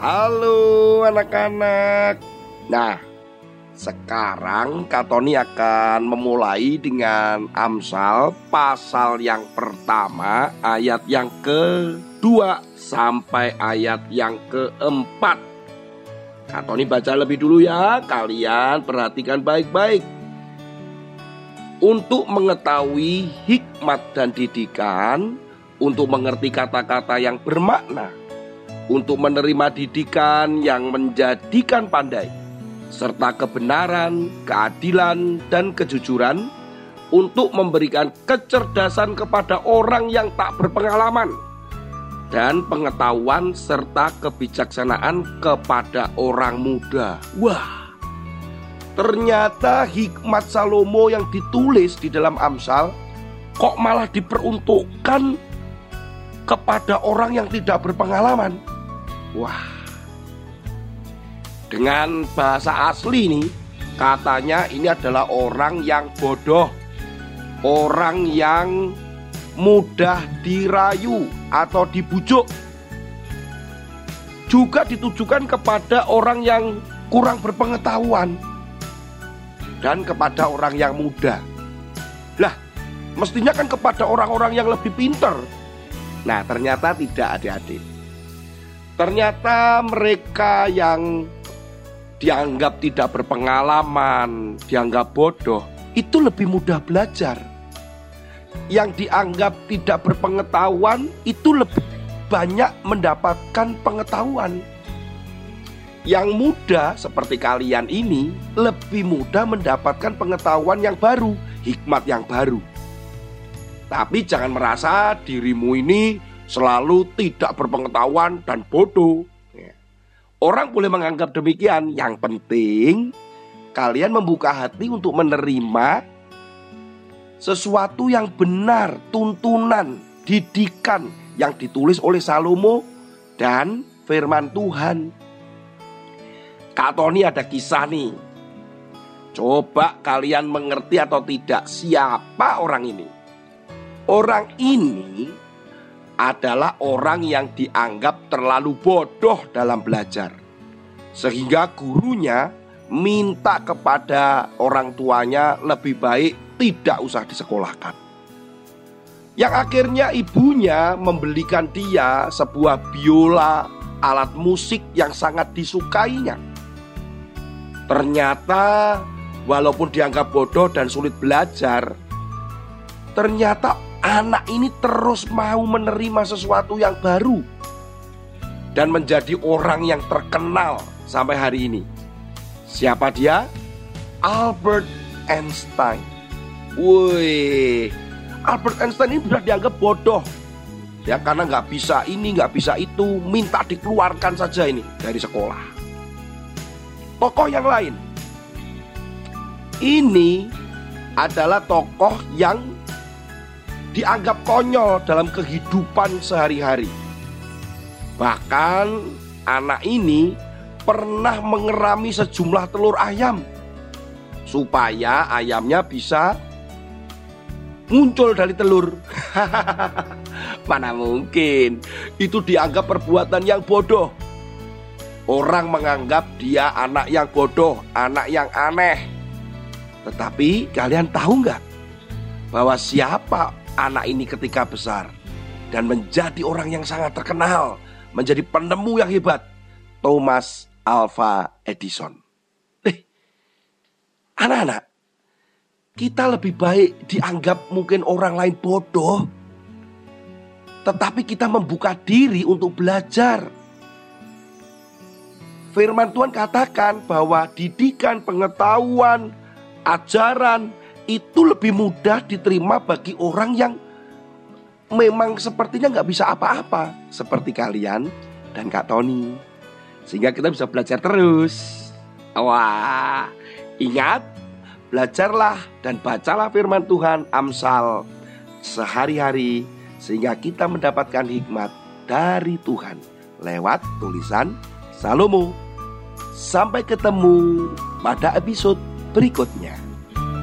Halo anak-anak. Nah, sekarang Katoni akan memulai dengan Amsal pasal yang pertama ayat yang kedua sampai ayat yang keempat. Katoni baca lebih dulu ya, kalian perhatikan baik-baik. Untuk mengetahui hikmat dan didikan, untuk mengerti kata-kata yang bermakna, untuk menerima didikan yang menjadikan pandai, serta kebenaran, keadilan, dan kejujuran, untuk memberikan kecerdasan kepada orang yang tak berpengalaman, dan pengetahuan serta kebijaksanaan kepada orang muda. Wah, ternyata hikmat Salomo yang ditulis di dalam Amsal kok malah diperuntukkan kepada orang yang tidak berpengalaman. Wah. Dengan bahasa asli nih, katanya ini adalah orang yang bodoh. Orang yang mudah dirayu atau dibujuk. Juga ditujukan kepada orang yang kurang berpengetahuan dan kepada orang yang muda. Lah, mestinya kan kepada orang-orang yang lebih pinter. Nah, ternyata tidak adik-adik. Ternyata mereka yang dianggap tidak berpengalaman, dianggap bodoh, itu lebih mudah belajar. Yang dianggap tidak berpengetahuan itu lebih banyak mendapatkan pengetahuan. Yang muda seperti kalian ini lebih mudah mendapatkan pengetahuan yang baru, hikmat yang baru. Tapi jangan merasa dirimu ini selalu tidak berpengetahuan dan bodoh. Ya. Orang boleh menganggap demikian. Yang penting kalian membuka hati untuk menerima sesuatu yang benar, tuntunan, didikan yang ditulis oleh Salomo dan firman Tuhan. Kak Tony ada kisah nih. Coba kalian mengerti atau tidak siapa orang ini. Orang ini adalah orang yang dianggap terlalu bodoh dalam belajar, sehingga gurunya minta kepada orang tuanya lebih baik tidak usah disekolahkan. Yang akhirnya ibunya membelikan dia sebuah biola, alat musik yang sangat disukainya. Ternyata, walaupun dianggap bodoh dan sulit belajar, ternyata anak ini terus mau menerima sesuatu yang baru dan menjadi orang yang terkenal sampai hari ini. Siapa dia? Albert Einstein. Woi, Albert Einstein ini sudah dianggap bodoh. Ya karena nggak bisa ini, nggak bisa itu, minta dikeluarkan saja ini dari sekolah. Tokoh yang lain. Ini adalah tokoh yang dianggap konyol dalam kehidupan sehari-hari. Bahkan anak ini pernah mengerami sejumlah telur ayam supaya ayamnya bisa muncul dari telur. Mana mungkin itu dianggap perbuatan yang bodoh. Orang menganggap dia anak yang bodoh, anak yang aneh. Tetapi kalian tahu nggak bahwa siapa anak ini ketika besar dan menjadi orang yang sangat terkenal, menjadi penemu yang hebat, Thomas Alva Edison. Eh, anak-anak, kita lebih baik dianggap mungkin orang lain bodoh, tetapi kita membuka diri untuk belajar. Firman Tuhan katakan bahwa didikan, pengetahuan, ajaran, itu lebih mudah diterima bagi orang yang memang sepertinya nggak bisa apa-apa seperti kalian dan Kak Tony. sehingga kita bisa belajar terus. Wah, ingat belajarlah dan bacalah firman Tuhan Amsal sehari-hari sehingga kita mendapatkan hikmat dari Tuhan lewat tulisan Salomo. Sampai ketemu pada episode berikutnya.